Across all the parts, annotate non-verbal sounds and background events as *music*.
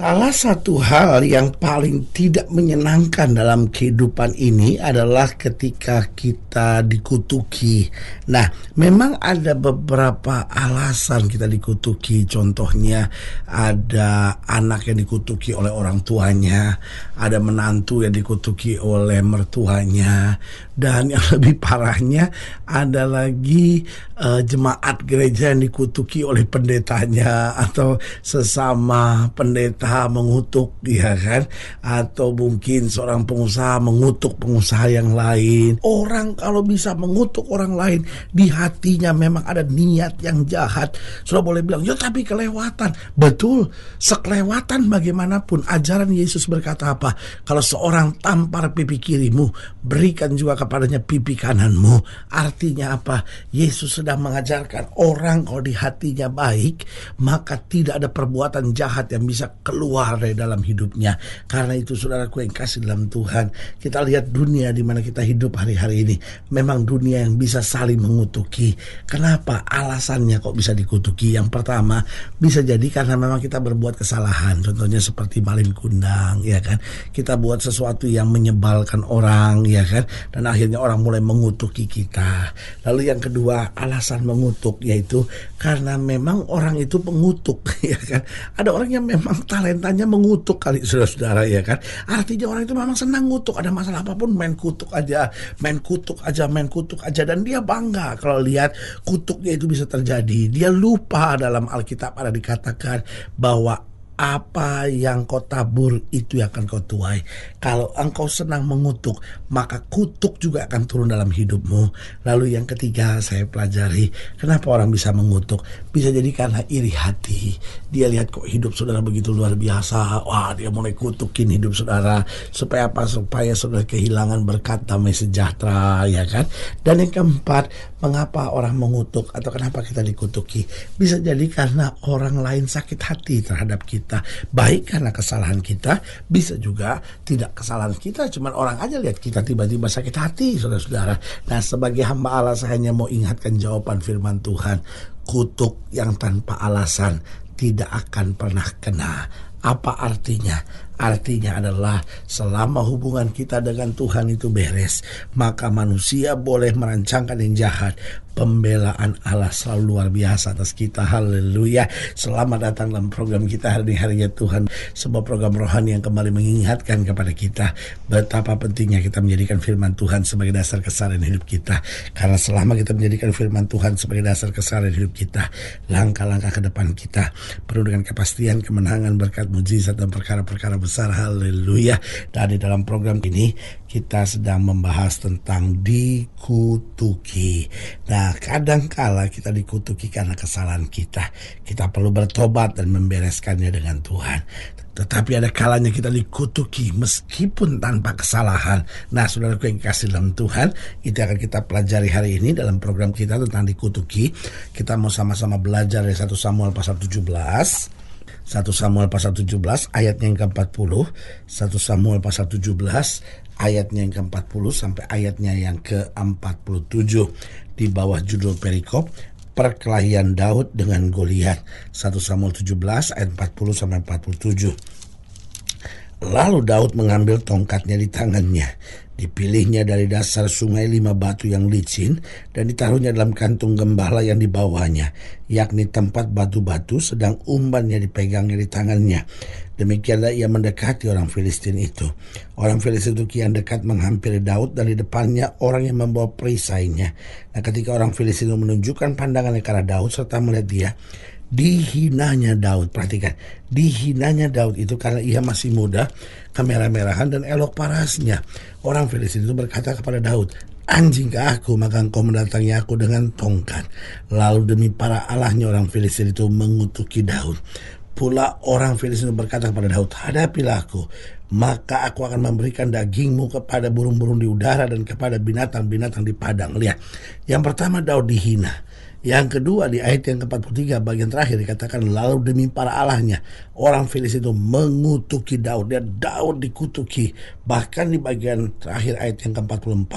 Salah satu hal yang paling tidak menyenangkan dalam kehidupan ini adalah ketika kita dikutuki. Nah, memang ada beberapa alasan kita dikutuki. Contohnya ada anak yang dikutuki oleh orang tuanya, ada menantu yang dikutuki oleh mertuanya, dan yang *laughs* lebih parahnya ada lagi uh, jemaat gereja yang dikutuki oleh pendetanya atau sesama pendeta mengutuk ya kan? Atau mungkin seorang pengusaha mengutuk pengusaha yang lain. Orang kalau bisa mengutuk orang lain di hatinya memang ada niat yang jahat. Sudah boleh bilang ya tapi kelewatan. Betul sekelewatan bagaimanapun ajaran Yesus berkata apa kalau seorang tampar pipi kirimu berikan juga kepadanya pipi kananmu artinya apa Yesus sedang mengajarkan orang kalau di hatinya baik maka tidak ada perbuatan jahat yang bisa keluar dari dalam hidupnya. Karena itu saudaraku yang kasih dalam Tuhan, kita lihat dunia di mana kita hidup hari-hari ini. Memang dunia yang bisa saling mengutuki. Kenapa? Alasannya kok bisa dikutuki. Yang pertama, bisa jadi karena memang kita berbuat kesalahan. Contohnya seperti malin kundang, ya kan? Kita buat sesuatu yang menyebalkan orang, ya kan? Dan akhirnya orang mulai mengutuki kita. Lalu yang kedua, alasan mengutuk yaitu karena memang orang itu pengutuk, *laughs* ya kan? Ada orang yang memang talent talentanya mengutuk kali saudara-saudara ya kan. Artinya orang itu memang senang ngutuk. Ada masalah apa pun main kutuk aja, main kutuk aja, main kutuk aja. Dan dia bangga kalau lihat kutuknya itu bisa terjadi. Dia lupa dalam Alkitab ada dikatakan bahwa apa yang kau tabur itu yang akan kau tuai. Kalau engkau senang mengutuk, maka kutuk juga akan turun dalam hidupmu. Lalu yang ketiga saya pelajari, kenapa orang bisa mengutuk? Bisa jadi karena iri hati. Dia lihat kok hidup saudara begitu luar biasa. Wah dia mulai kutukin hidup saudara. Supaya apa? Supaya saudara kehilangan berkat damai sejahtera ya kan. Dan yang keempat, mengapa orang mengutuk atau kenapa kita dikutuki? Bisa jadi karena orang lain sakit hati terhadap kita kita. Baik karena kesalahan kita bisa juga tidak kesalahan kita cuman orang aja lihat kita tiba-tiba sakit hati saudara-saudara. Nah sebagai hamba Allah saya hanya mau ingatkan jawaban firman Tuhan. Kutuk yang tanpa alasan tidak akan pernah kena. Apa artinya Artinya adalah selama hubungan kita dengan Tuhan itu beres, maka manusia boleh merancangkan yang jahat. Pembelaan Allah selalu luar biasa atas kita. Haleluya. Selamat datang dalam program kita hari ini harinya Tuhan. Sebuah program rohani yang kembali mengingatkan kepada kita betapa pentingnya kita menjadikan firman Tuhan sebagai dasar kesalahan hidup kita. Karena selama kita menjadikan firman Tuhan sebagai dasar kesalahan hidup kita, langkah-langkah ke depan kita penuh dengan kepastian, kemenangan, berkat, mujizat dan perkara-perkara besar besar haleluya. Di dalam program ini kita sedang membahas tentang dikutuki. Nah kadangkala kita dikutuki karena kesalahan kita. Kita perlu bertobat dan membereskannya dengan Tuhan. Tetapi ada kalanya kita dikutuki meskipun tanpa kesalahan. Nah, saudaraku yang kasih dalam Tuhan, itu akan kita pelajari hari ini dalam program kita tentang dikutuki. Kita mau sama-sama belajar dari 1 Samuel pasal 17 1 Samuel pasal 17 ayatnya yang ke-40, 1 Samuel pasal 17 ayatnya yang ke-40 sampai ayatnya yang ke-47 di bawah judul perikop perkelahian Daud dengan Goliat. 1 Samuel 17 ayat 40 sampai 47 Lalu Daud mengambil tongkatnya di tangannya. Dipilihnya dari dasar sungai lima batu yang licin dan ditaruhnya dalam kantung gembala yang dibawanya, yakni tempat batu-batu sedang umbannya dipegangnya di tangannya. Demikianlah ia mendekati orang Filistin itu. Orang Filistin itu kian dekat menghampiri Daud dan di depannya orang yang membawa perisainya. Nah ketika orang Filistin itu menunjukkan pandangannya ke arah Daud serta melihat dia, dihinanya Daud. Perhatikan, dihinanya Daud itu karena ia masih muda, kemerah-merahan dan elok parasnya. Orang Filistin itu berkata kepada Daud, anjing ke aku, maka engkau mendatangi aku dengan tongkat. Lalu demi para allahnya orang Filistin itu mengutuki Daud. Pula orang Filistin berkata kepada Daud, hadapilah aku, maka aku akan memberikan dagingmu kepada burung-burung di udara dan kepada binatang-binatang di padang. Lihat, yang pertama Daud dihina. Yang kedua di ayat yang ke-43 bagian terakhir dikatakan lalu demi para allahnya orang Filistin itu mengutuki Daud. Dan Daud dikutuki. Bahkan di bagian terakhir ayat yang ke-44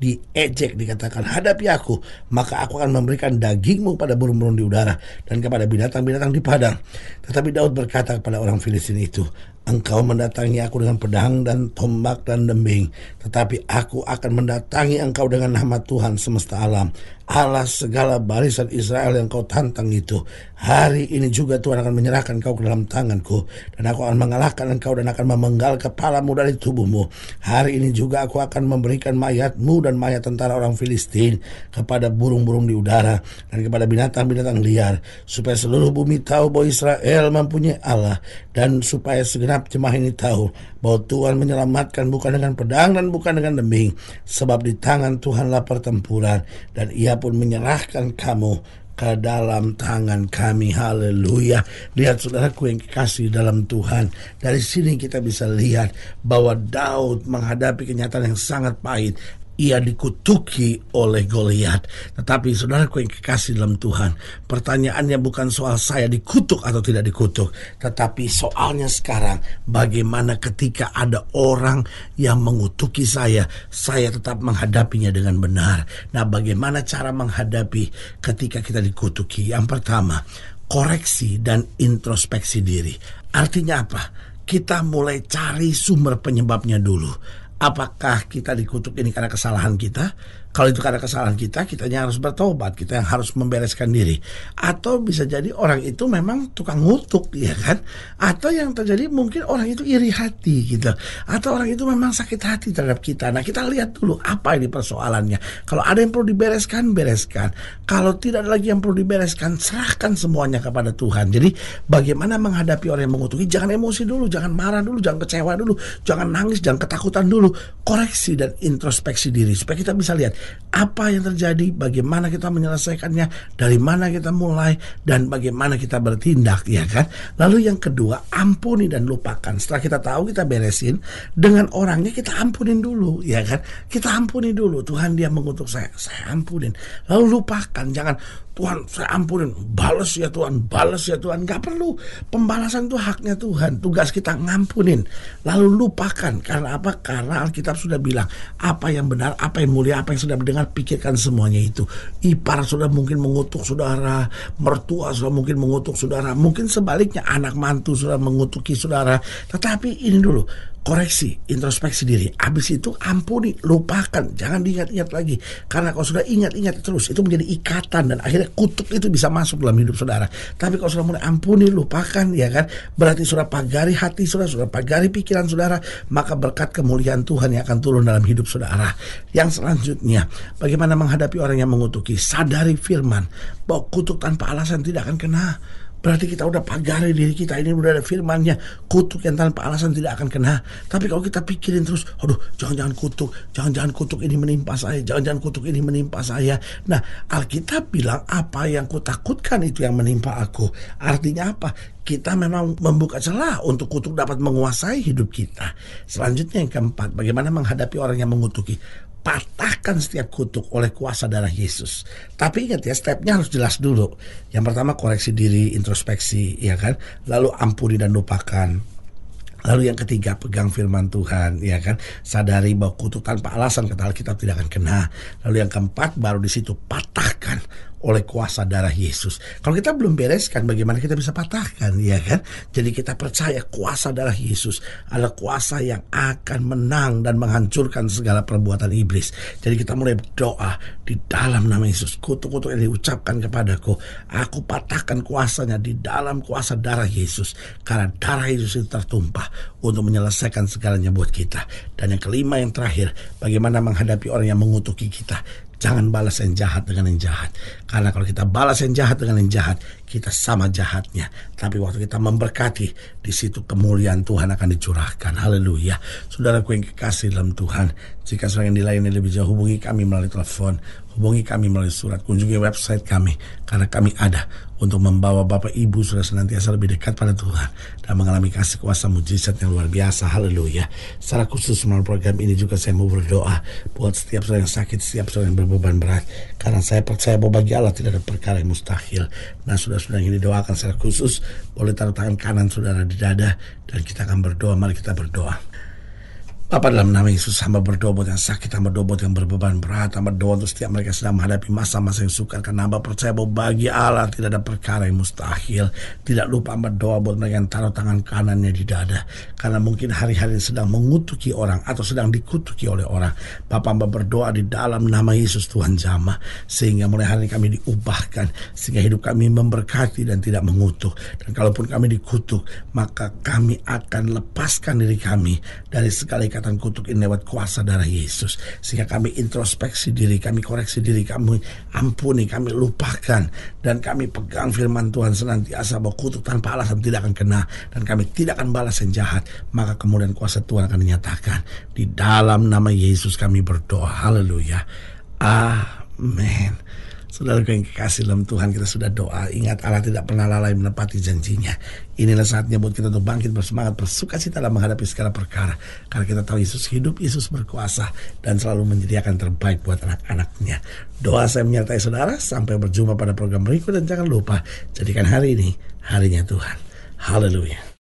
diejek dikatakan hadapi aku maka aku akan memberikan dagingmu pada burung-burung di udara dan kepada binatang-binatang di padang. Tetapi Daud berkata kepada orang Filistin itu Engkau mendatangi aku dengan pedang dan tombak dan dembing, tetapi aku akan mendatangi engkau dengan nama Tuhan semesta alam, Allah segala barisan Israel yang kau tantang itu. Hari ini juga Tuhan akan menyerahkan kau ke dalam tanganku, dan aku akan mengalahkan engkau dan akan memenggal kepalamu dari tubuhmu. Hari ini juga aku akan memberikan mayatmu dan mayat tentara orang Filistin kepada burung-burung di udara dan kepada binatang-binatang liar, supaya seluruh bumi tahu bahwa Israel mempunyai Allah, dan supaya segenap jemaah ini tahu bahwa Tuhan menyelamatkan bukan dengan pedang dan bukan dengan dembing, sebab di tangan Tuhanlah pertempuran. Dan Ia pun menyerahkan kamu ke dalam tangan kami. Haleluya. Lihat saudaraku yang kekasih dalam Tuhan. Dari sini kita bisa lihat bahwa Daud menghadapi kenyataan yang sangat pahit ia dikutuki oleh Goliat. Tetapi saudaraku yang kekasih dalam Tuhan, pertanyaannya bukan soal saya dikutuk atau tidak dikutuk, tetapi soalnya sekarang bagaimana ketika ada orang yang mengutuki saya, saya tetap menghadapinya dengan benar. Nah, bagaimana cara menghadapi ketika kita dikutuki? Yang pertama, koreksi dan introspeksi diri. Artinya apa? Kita mulai cari sumber penyebabnya dulu apakah kita dikutuk ini karena kesalahan kita kalau itu karena kesalahan kita, kita yang harus bertobat, kita yang harus membereskan diri. Atau bisa jadi orang itu memang tukang ngutuk, ya kan? Atau yang terjadi mungkin orang itu iri hati gitu. Atau orang itu memang sakit hati terhadap kita. Nah kita lihat dulu apa ini persoalannya. Kalau ada yang perlu dibereskan, bereskan. Kalau tidak ada lagi yang perlu dibereskan, serahkan semuanya kepada Tuhan. Jadi bagaimana menghadapi orang yang mengutuki, jangan emosi dulu, jangan marah dulu, jangan kecewa dulu, jangan nangis, jangan ketakutan dulu. Koreksi dan introspeksi diri supaya kita bisa lihat apa yang terjadi, bagaimana kita menyelesaikannya, dari mana kita mulai, dan bagaimana kita bertindak, ya kan? Lalu yang kedua, ampuni dan lupakan. Setelah kita tahu, kita beresin, dengan orangnya kita ampunin dulu, ya kan? Kita ampuni dulu, Tuhan dia mengutuk saya, saya ampunin. Lalu lupakan, jangan Tuhan saya ampunin. Balas ya Tuhan balas ya Tuhan. Nggak perlu. Pembalasan itu haknya Tuhan. Tugas kita ngampunin. Lalu lupakan. Karena apa? Karena Alkitab sudah bilang apa yang benar apa yang mulia apa yang sudah mendengar pikirkan semuanya itu. Ipar sudah mungkin mengutuk saudara. Mertua sudah mungkin mengutuk saudara. Mungkin sebaliknya anak mantu sudah mengutuki saudara. Tetapi ini dulu koreksi, introspeksi diri. Habis itu ampuni, lupakan, jangan diingat-ingat lagi. Karena kalau sudah ingat-ingat terus, itu menjadi ikatan dan akhirnya kutuk itu bisa masuk dalam hidup saudara. Tapi kalau sudah mulai ampuni, lupakan, ya kan, berarti sudah pagari hati saudara, sudah pagari pikiran saudara, maka berkat kemuliaan Tuhan yang akan turun dalam hidup saudara. Yang selanjutnya, bagaimana menghadapi orang yang mengutuki? Sadari firman bahwa kutuk tanpa alasan tidak akan kena Berarti kita udah pagari diri kita ini udah ada firmannya kutuk yang tanpa alasan tidak akan kena. Tapi kalau kita pikirin terus, aduh jangan-jangan kutuk, jangan-jangan kutuk ini menimpa saya, jangan-jangan kutuk ini menimpa saya. Nah Alkitab bilang apa yang kutakutkan itu yang menimpa aku. Artinya apa? Kita memang membuka celah untuk kutuk dapat menguasai hidup kita. Selanjutnya yang keempat, bagaimana menghadapi orang yang mengutuki patahkan setiap kutuk oleh kuasa darah Yesus. Tapi ingat ya, stepnya harus jelas dulu. Yang pertama koreksi diri, introspeksi, ya kan? Lalu ampuni dan lupakan. Lalu yang ketiga pegang firman Tuhan, ya kan? Sadari bahwa kutuk tanpa alasan kata Alkitab tidak akan kena. Lalu yang keempat baru di situ patahkan oleh kuasa darah Yesus. Kalau kita belum bereskan bagaimana kita bisa patahkan ya kan? Jadi kita percaya kuasa darah Yesus adalah kuasa yang akan menang dan menghancurkan segala perbuatan iblis. Jadi kita mulai berdoa di dalam nama Yesus. Kutuk-kutuk yang diucapkan kepadaku, aku patahkan kuasanya di dalam kuasa darah Yesus. Karena darah Yesus itu tertumpah untuk menyelesaikan segalanya buat kita. Dan yang kelima yang terakhir, bagaimana menghadapi orang yang mengutuki kita. Jangan balas yang jahat dengan yang jahat. Karena kalau kita balas yang jahat dengan yang jahat, kita sama jahatnya. Tapi waktu kita memberkati, di situ kemuliaan Tuhan akan dicurahkan. Haleluya. Saudaraku yang kekasih dalam Tuhan, jika saudara yang dilayani lebih jauh, hubungi kami melalui telepon, hubungi kami melalui surat, kunjungi website kami. Karena kami ada untuk membawa Bapak Ibu sudah senantiasa lebih dekat pada Tuhan dan mengalami kasih kuasa mujizat yang luar biasa. Haleluya. Secara khusus melalui program ini juga saya mau berdoa buat setiap saudara yang sakit, setiap saudara yang berbeban berat. Karena saya percaya bahwa bagi Allah tidak ada perkara yang mustahil. Nah, sudah-sudah yang didoakan secara khusus boleh taruh tangan kanan saudara di dada dan kita akan berdoa. Mari kita berdoa. Bapa dalam nama Yesus hamba berdoa buat yang sakit, hamba berdoa buat yang berbeban berat, hamba berdoa untuk setiap mereka sedang menghadapi masa-masa yang sukar karena hamba percaya bahwa bagi Allah tidak ada perkara yang mustahil. Tidak lupa hamba berdoa buat mereka yang taruh tangan kanannya di dada karena mungkin hari-hari sedang mengutuki orang atau sedang dikutuki oleh orang. Bapak hamba berdoa di dalam nama Yesus Tuhan jamah sehingga mulai hari kami diubahkan sehingga hidup kami memberkati dan tidak mengutuk. Dan kalaupun kami dikutuk, maka kami akan lepaskan diri kami dari segala ikatan kutuk ini lewat kuasa darah Yesus. Sehingga kami introspeksi diri, kami koreksi diri, kami ampuni, kami lupakan. Dan kami pegang firman Tuhan senantiasa bahwa kutuk tanpa alasan tidak akan kena. Dan kami tidak akan balas yang jahat. Maka kemudian kuasa Tuhan akan dinyatakan. Di dalam nama Yesus kami berdoa. Haleluya. Amin. Saudara yang kekasih dalam Tuhan kita sudah doa. Ingat Allah tidak pernah lalai menepati janjinya. Inilah saatnya buat kita untuk bangkit bersemangat Bersuka cita dalam menghadapi segala perkara. Karena kita tahu Yesus hidup, Yesus berkuasa Dan selalu menyediakan terbaik buat anak-anaknya. Doa saya menyertai saudara Sampai berjumpa pada program berikut Dan jangan lupa Jadikan hari ini harinya Tuhan. Haleluya